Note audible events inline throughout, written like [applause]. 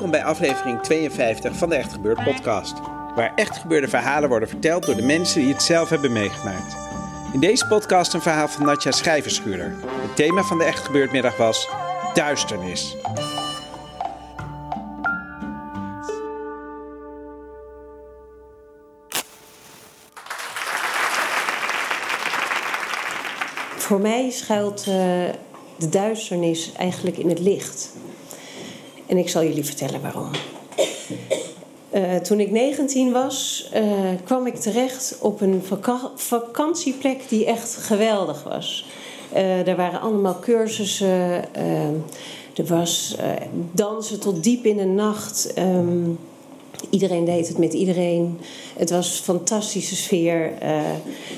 Welkom bij aflevering 52 van de Echt Gebeurd podcast. Waar echt gebeurde verhalen worden verteld door de mensen die het zelf hebben meegemaakt. In deze podcast een verhaal van Natja Schrijverschuurder. Het thema van de Echt Gebeurd middag was duisternis. Voor mij schuilt eh, de duisternis eigenlijk in het licht. En ik zal jullie vertellen waarom. Eh, toen ik 19 was, eh, kwam ik terecht op een vaka- vakantieplek die echt geweldig was. Eh, er waren allemaal cursussen. eh, er was dansen tot diep in de nacht. ehm, Iedereen deed het met iedereen. Het was een fantastische sfeer. Eh,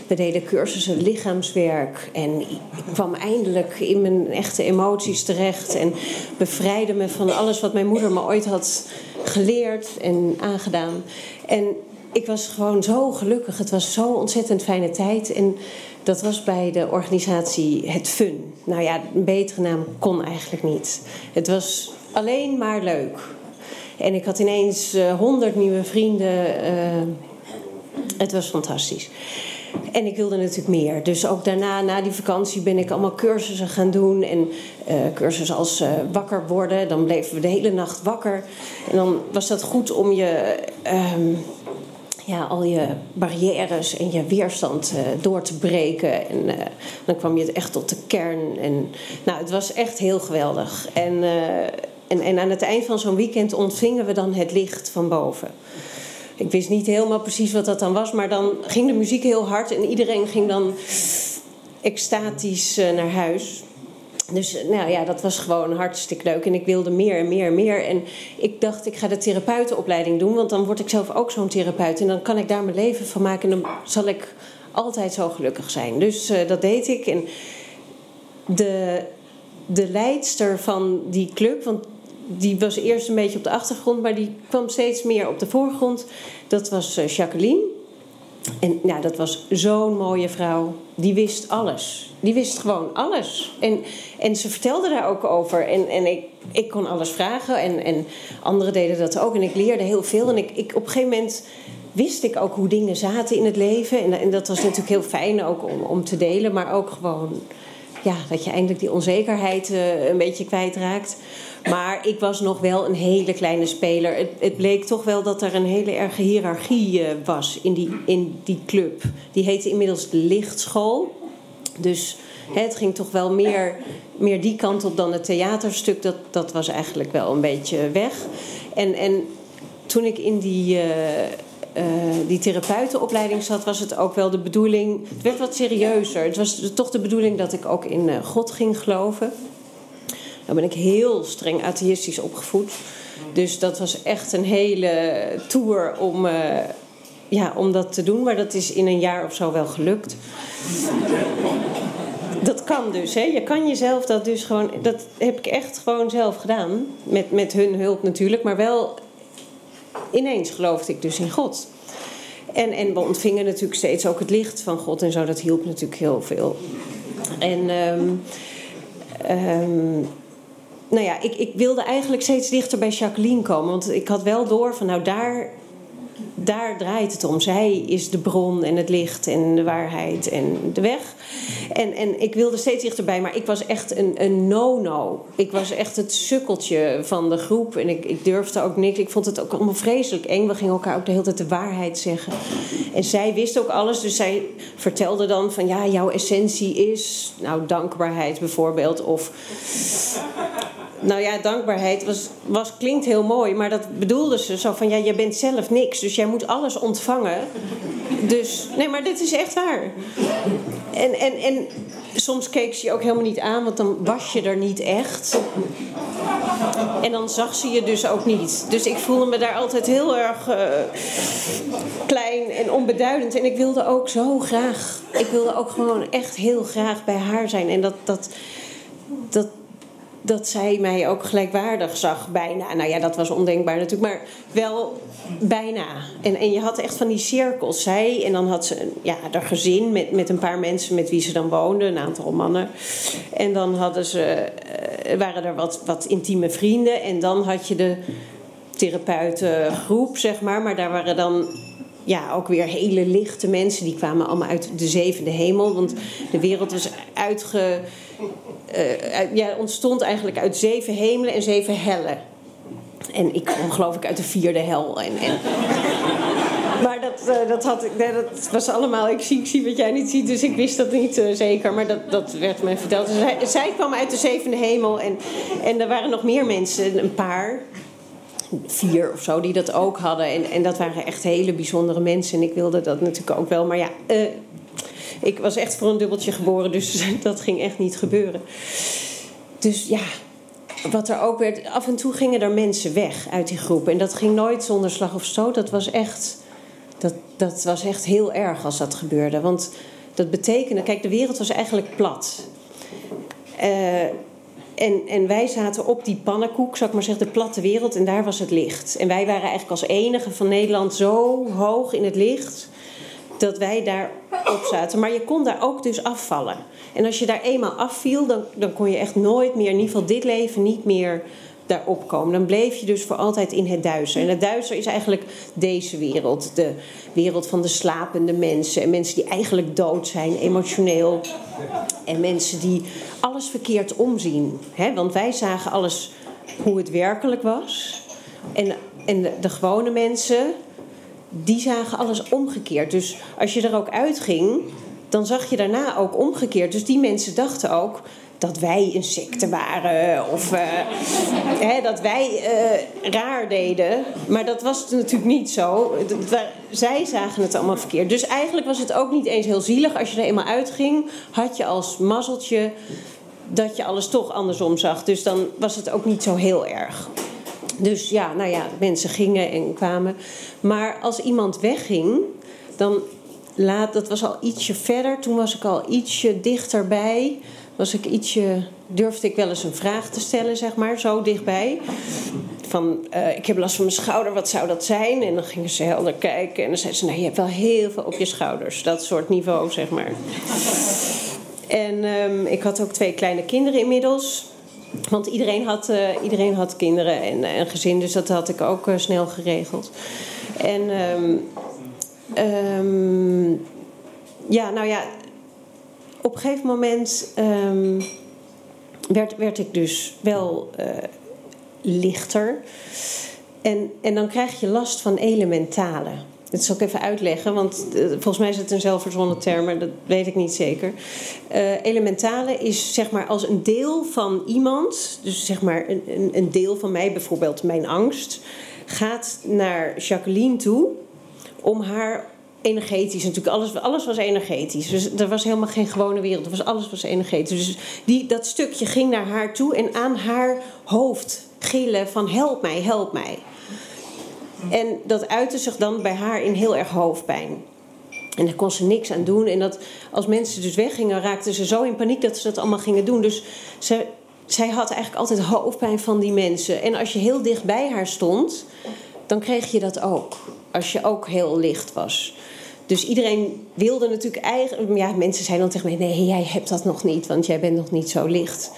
we deden cursussen lichaamswerk. En ik kwam eindelijk in mijn echte emoties terecht. En bevrijdde me van alles wat mijn moeder me ooit had geleerd en aangedaan. En ik was gewoon zo gelukkig. Het was zo'n ontzettend fijne tijd. En dat was bij de organisatie Het Fun. Nou ja, een betere naam kon eigenlijk niet. Het was alleen maar leuk. En ik had ineens honderd nieuwe vrienden. eh, het was fantastisch. En ik wilde natuurlijk meer. Dus ook daarna, na die vakantie, ben ik allemaal cursussen gaan doen. En eh, cursussen als eh, wakker worden. Dan bleven we de hele nacht wakker. En dan was dat goed om je. ehm, ja, al je barrières en je weerstand eh, door te breken. En eh, dan kwam je echt tot de kern. En, nou, het was echt heel geweldig. En, eh, en, en aan het eind van zo'n weekend ontvingen we dan het licht van boven. Ik wist niet helemaal precies wat dat dan was, maar dan ging de muziek heel hard en iedereen ging dan extatisch eh, naar huis. Dus eh, nou ja, dat was gewoon hartstikke leuk. En ik wilde meer en meer en meer. En ik dacht, ik ga de therapeutenopleiding doen. Want dan word ik zelf ook zo'n therapeut. En dan kan ik daar mijn leven van maken. En dan zal ik altijd zo gelukkig zijn. Dus eh, dat deed ik. En de, de leidster van die club... Want die was eerst een beetje op de achtergrond... maar die kwam steeds meer op de voorgrond. Dat was eh, Jacqueline. En ja, dat was zo'n mooie vrouw. Die wist alles. Die wist gewoon alles. En, en ze vertelde daar ook over. En, en ik, ik kon alles vragen. En, en anderen deden dat ook. En ik leerde heel veel. En ik, ik, op een gegeven moment wist ik ook hoe dingen zaten in het leven. En, en dat was natuurlijk heel fijn ook om, om te delen. Maar ook gewoon ja, dat je eindelijk die onzekerheid eh, een beetje kwijtraakt. Maar ik was nog wel een hele kleine speler. Het, het bleek toch wel dat er een hele erge hiërarchie eh, was in die, in die club. Die heette inmiddels de Lichtschool. Dus hè, het ging toch wel meer, meer die kant op dan het theaterstuk. Dat, dat was eigenlijk wel een beetje weg. En, en toen ik in die, eh, die therapeutenopleiding zat, was het ook wel de bedoeling. Het werd wat serieuzer. Het was toch de bedoeling dat ik ook in eh, God ging geloven. Dan ben ik heel streng atheïstisch opgevoed. Dus dat was echt een hele tour om, eh, ja, om dat te doen. Maar dat is in een jaar of zo wel gelukt. Dat kan dus, hè? Je kan jezelf dat dus gewoon. Dat heb ik echt gewoon zelf gedaan. Met, met hun hulp natuurlijk, maar wel ineens geloofde ik dus in God. En, en we ontvingen natuurlijk steeds ook het licht van God en zo. Dat hielp natuurlijk heel veel. En ehm, ehm, nou ja, ik, ik wilde eigenlijk steeds dichter bij Jacqueline komen. Want ik had wel door van nou daar, daar draait het om. Zij is de bron en het licht en de waarheid en de weg. En, en ik wilde steeds dichterbij, maar ik was echt een, een no-no. Ik was echt het sukkeltje van de groep en ik, ik durfde ook niks. Ik vond het ook allemaal vreselijk eng. We gingen elkaar ook de hele tijd de waarheid zeggen. En zij wist ook alles, dus zij vertelde dan van ja, jouw essentie is, nou, dankbaarheid bijvoorbeeld. Of nou ja, dankbaarheid was, was, klinkt heel mooi, maar dat bedoelde ze zo van ja, je bent zelf niks, dus jij moet alles ontvangen. Dus nee, maar dit is echt waar. En, en, en soms keek ze je ook helemaal niet aan, want dan was je er niet echt. En dan zag ze je dus ook niet. Dus ik voelde me daar altijd heel erg uh, klein en onbeduidend. En ik wilde ook zo graag, ik wilde ook gewoon echt heel graag bij haar zijn. En dat, dat, dat, dat zij mij ook gelijkwaardig zag, bijna. Nou ja, dat was ondenkbaar natuurlijk, maar wel bijna. En, en je had echt van die cirkels. Zij, en dan had ze ja, haar gezin met, met een paar mensen met wie ze dan woonde, een aantal mannen. En dan hadden ze, uh, waren er wat, wat intieme vrienden. En dan had je de therapeutengroep, zeg maar. Maar daar waren dan ja, ook weer hele lichte mensen. Die kwamen allemaal uit de zevende hemel. Want de wereld was uitge uh, ja, ontstond eigenlijk uit zeven hemelen en zeven hellen. En ik kwam geloof ik uit de vierde hel. En, en... [laughs] Maar dat, uh, dat, had, nee, dat was allemaal, ik zie, ik zie wat jij niet ziet, dus ik wist dat niet uh, zeker. Maar dat, dat werd mij verteld. Dus zij, kwam uit de zevende hemel en, en er waren nog meer mensen, een paar vier of zo, die dat ook hadden. En, en dat waren echt hele bijzondere mensen. En ik wilde dat natuurlijk ook wel. Maar ja, ik was echt voor een dubbeltje geboren, dus [laughs] dat ging echt niet gebeuren. Dus ja, wat er ook werd, af en toe gingen er mensen weg uit die groep. En dat ging nooit zonder slag of stoot. Dat was echt, dat, dat was echt heel erg als dat gebeurde. Want dat betekende, kijk, de wereld was eigenlijk plat. Uh, en, en wij zaten op die pannenkoek, zou ik maar zeggen, de platte wereld, en daar was het licht. En wij waren eigenlijk als enige van Nederland zo hoog in het licht dat wij zaten. Maar je kon daar ook dus afvallen. En als je daar eenmaal afviel, dan, dan kon je echt nooit meer, in ieder geval dit leven, niet meer daarop komen. Dan bleef je dus voor altijd in het duister. En het duister is eigenlijk deze wereld. De wereld van de slapende mensen. En mensen die eigenlijk dood zijn, emotioneel. En mensen die alles verkeerd omzien. Want wij zagen alles hoe het werkelijk was. En, en de gewone mensen die zagen alles omgekeerd. Dus als je er ook uitging, dan zag je daarna ook omgekeerd. Dus die mensen dachten ook dat wij insecten waren of uh, hè, dat wij uh, raar deden. Maar dat was natuurlijk niet zo. zij zagen het allemaal verkeerd. Dus eigenlijk was het ook niet eens heel zielig. Als je er eenmaal uitging, had je als mazzeltje dat je alles toch andersom zag. Dus dan was het ook niet zo heel erg. Dus ja, nou ja, mensen gingen en kwamen. Maar als iemand wegging, dan laat, dat was al ietsje verder. Toen was ik al ietsje dichterbij. Was ik ietsje, durfde ik wel eens een vraag te stellen, zeg maar, zo dichtbij. Van, uh, ik heb last van mijn schouder, wat zou dat zijn? En dan gingen ze helder kijken. En dan zeiden ze, nou, je hebt wel heel veel op je schouders. Dat soort niveau, zeg maar. En um, ik had ook twee kleine kinderen inmiddels. Want iedereen had, uh, iedereen had kinderen en een gezin, dus dat had ik ook uh, snel geregeld. En um, um, ja, nou ja, op een gegeven moment um, werd, werd ik dus wel lichter. En, en dan krijg je last van elementale. Dat zal ik even uitleggen, want uh, volgens mij is het een zelfverzonnen term, maar dat weet ik niet zeker. Uh, elementale is zeg maar als een deel van iemand, dus zeg maar een, een, een deel van mij, bijvoorbeeld mijn angst, gaat naar Jacqueline toe om haar energetisch natuurlijk. Alles, alles was energetisch. Dus er was helemaal geen gewone wereld. Er was, alles was energetisch. Dus die, dat stukje ging naar haar toe en aan haar hoofd gillen van help mij, help mij. En dat uitte zich dan bij haar in heel erg hoofdpijn. En daar kon ze niks aan doen. En dat, als mensen dus weggingen, raakten ze zo in paniek dat ze dat allemaal gingen doen. Dus ze, zij had eigenlijk altijd hoofdpijn van die mensen. En als je heel dicht bij haar stond, dan kreeg je dat ook. Als je ook heel licht was. Dus iedereen wilde natuurlijk eigenlijk. Ja, mensen zeiden dan tegen mij: nee, jij hebt dat nog niet, want jij bent nog niet zo licht.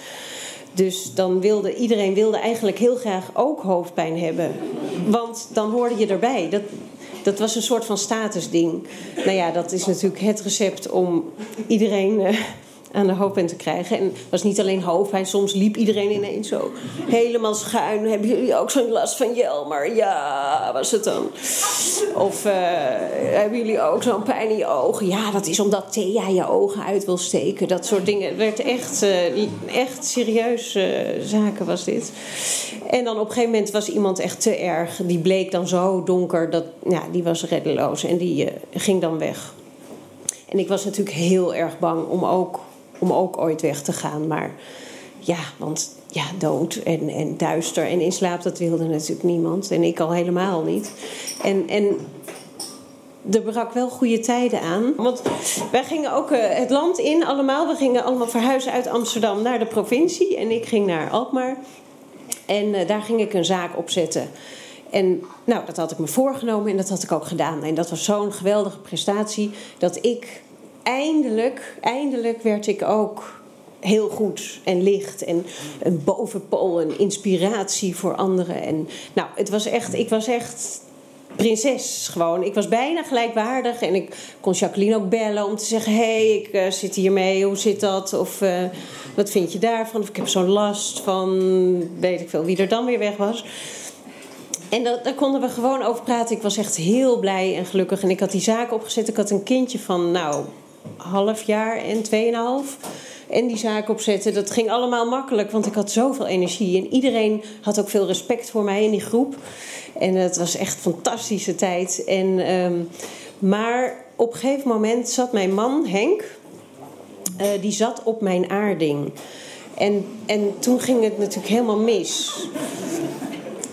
Dus dan wilde iedereen wilde eigenlijk heel graag ook hoofdpijn hebben. Want dan hoorde je erbij. Dat, dat was een soort van statusding. Nou ja, dat is natuurlijk het recept om iedereen uh, aan de hoofdpunt te krijgen. En het was niet alleen hoofdpijn, soms liep iedereen ineens zo helemaal schuin. Hebben jullie ook zo'n last van Jelmer? Ja, was het dan. Of uh, hebben jullie ook zo'n pijn in je ogen? Ja, dat is omdat Thea je ogen uit wil steken. Dat soort dingen. Het werd echt, uh, echt serieus uh, zaken was dit. En dan op een gegeven moment was iemand echt te erg. Die bleek dan zo donker, dat, ja, die was reddeloos. En die ging dan weg. En ik was natuurlijk heel erg bang om ook om ook ooit weg te gaan. Maar ja, want ja, dood en, en duister en in slaap, dat wilde natuurlijk niemand. En ik al helemaal niet. En, en er brak wel goede tijden aan. Want wij gingen ook uh, het land in allemaal. We gingen allemaal verhuizen uit Amsterdam naar de provincie. En ik ging naar Alkmaar. En uh, daar ging ik een zaak opzetten. En nou, dat had ik me voorgenomen en dat had ik ook gedaan. En dat was zo'n geweldige prestatie dat ik eindelijk, eindelijk werd ik ook heel goed en licht en een bovenpool, een inspiratie voor anderen. En nou, het was echt, ik was echt prinses gewoon. Ik was bijna gelijkwaardig en ik kon Jacqueline ook bellen om te zeggen: hé, hey, ik uh, zit hiermee, hoe zit dat? Of uh, wat vind je daarvan? Of ik heb zo'n last van, weet ik veel, wie er dan weer weg was. En daar konden we gewoon over praten. Ik was echt heel blij en gelukkig. En ik had die zaak opgezet. Ik had een kindje van, nou, half jaar en tweeënhalf. En die zaak opzetten, dat ging allemaal makkelijk, want ik had zoveel energie. En iedereen had ook veel respect voor mij in die groep. En het was echt fantastische tijd. En, um, maar op een gegeven moment zat mijn man, Henk, uh, die zat op mijn aarding. En, en toen ging het natuurlijk helemaal mis.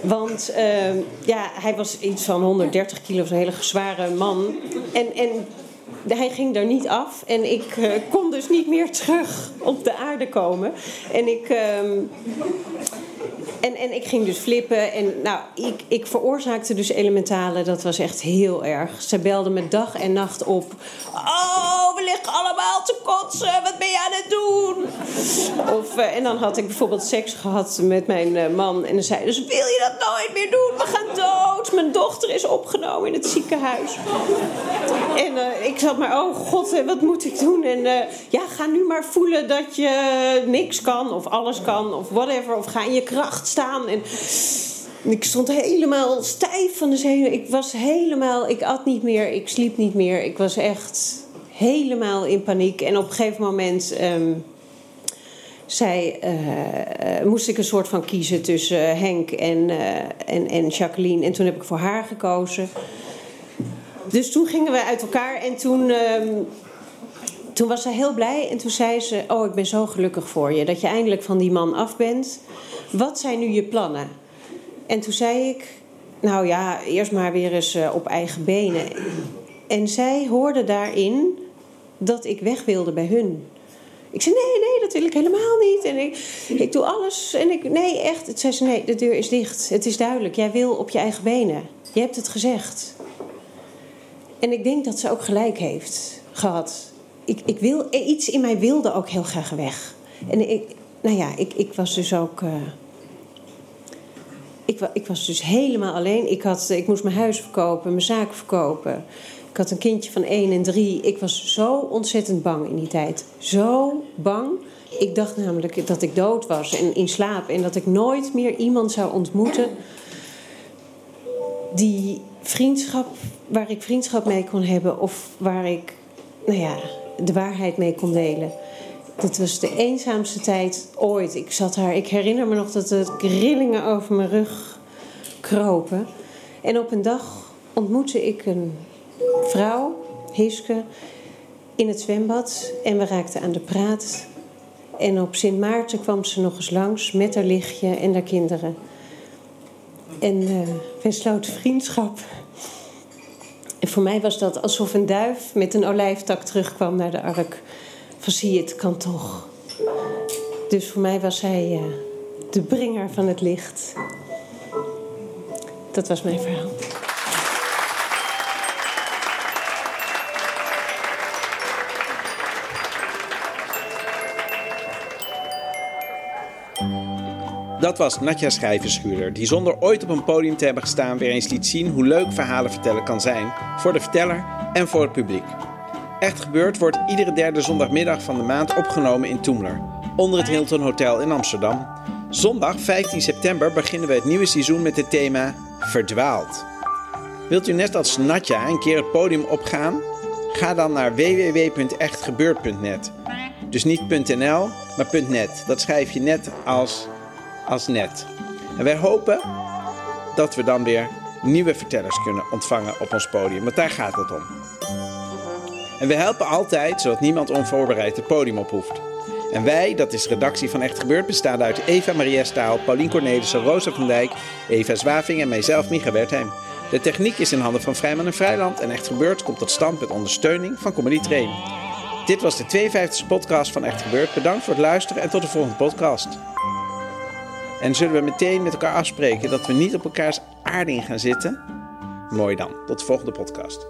Want uh, ja, hij was iets van 130 kilo, een hele zware man. En, en hij ging daar niet af en ik uh, kon dus niet meer terug op de aarde komen. En ik, um, en, en ik ging dus flippen. En nou, ik, ik veroorzaakte dus elementale. Dat was echt heel erg. Ze belde me dag en nacht op. Oh, allemaal te kotsen. Wat ben je aan het doen? Of, uh, en dan had ik bijvoorbeeld seks gehad met mijn uh, man. En dan zei dus wil je dat nooit meer doen? We gaan dood. Mijn dochter is opgenomen in het ziekenhuis. En uh, ik zat maar, oh god, wat moet ik doen? En ja, ga nu maar voelen dat je niks kan. Of alles kan. Of whatever. Of ga in je kracht staan. En ik stond helemaal stijf van de zenuwen. Ik was helemaal, ik at niet meer, ik sliep niet meer. Ik was echt helemaal in paniek. En op een gegeven moment um, moest ik een soort van kiezen tussen Henk en, uh, en, en Jacqueline. En toen heb ik voor haar gekozen. Dus toen gingen we uit elkaar en toen. Um, toen was ze heel blij en toen zei ze: Oh, ik ben zo gelukkig voor je dat je eindelijk van die man af bent. Wat zijn nu je plannen? En toen zei ik: Nou ja, eerst maar weer eens op eigen benen. En zij hoorde daarin dat ik weg wilde bij hun. Ik zei: Nee, nee, dat wil ik helemaal niet. En ik, ik doe alles. En ik: Nee, echt. Toen zei ze: Nee, de deur is dicht. Het is duidelijk. Jij wil op je eigen benen. Je hebt het gezegd. En ik denk dat ze ook gelijk heeft gehad ik, ik wil, iets in mij wilde ook heel graag weg. En ik, nou ja, ik, ik was dus ook. Uh, ik, ik, was dus helemaal alleen. Ik, had, ik moest mijn huis verkopen, mijn zaak verkopen. Ik had een kindje van 1 en 3. Ik was zo ontzettend bang in die tijd. Zo bang. Ik dacht namelijk dat ik dood was en in slaap. En dat ik nooit meer iemand zou ontmoeten die vriendschap, waar ik vriendschap mee kon hebben. Of waar ik, nou ja, de waarheid mee kon delen. Dat was de eenzaamste tijd ooit. Ik zat daar, ik herinner me nog dat de rillingen over mijn rug kropen. En op een dag ontmoette ik een vrouw, Hiske, in het zwembad. En we raakten aan de praat. En op Sint Maarten kwam ze nog eens langs met haar lichtje en haar kinderen. En uh, we sloten vriendschap. En voor mij was dat alsof een duif met een olijftak terugkwam naar de ark. Van zie je, het kan toch. Dus voor mij was hij uh, de bringer van het licht. Dat was mijn verhaal. Dat was Natja Schrijverschuurder, die zonder ooit op een podium te hebben gestaan weer eens liet zien hoe leuk verhalen vertellen kan zijn voor de verteller en voor het publiek. Echt gebeurd wordt iedere derde zondagmiddag van de maand opgenomen in Toemler, onder het Hilton Hotel in Amsterdam. Zondag 15 september beginnen we het nieuwe seizoen met het thema Verdwaald. Wilt u net als Natja een keer het podium opgaan? Ga dan naar www.echtgebeurd.net. Dus niet .nl, maar .net. Dat schrijf je net als, als net. En wij hopen dat we dan weer nieuwe vertellers kunnen ontvangen op ons podium. Want daar gaat het om. En we helpen altijd, zodat niemand onvoorbereid het podium op hoeft. En wij, dat is redactie van Echt Gebeurd, bestaan uit Eva Maria Staal, Paulien Cornelissen, Rosa van Dijk, Eva Zwaving en mijzelf, Micha Wertheim. De techniek is in handen van Vrijman en Vrijland en Echt Gebeurd komt tot stand met ondersteuning van Comedy Train. Dit was de 52e podcast van Echt Gebeurd. Bedankt voor het luisteren en tot de volgende podcast. En zullen we meteen met elkaar afspreken dat we niet op elkaars aarding gaan zitten? Mooi dan. Tot de volgende podcast.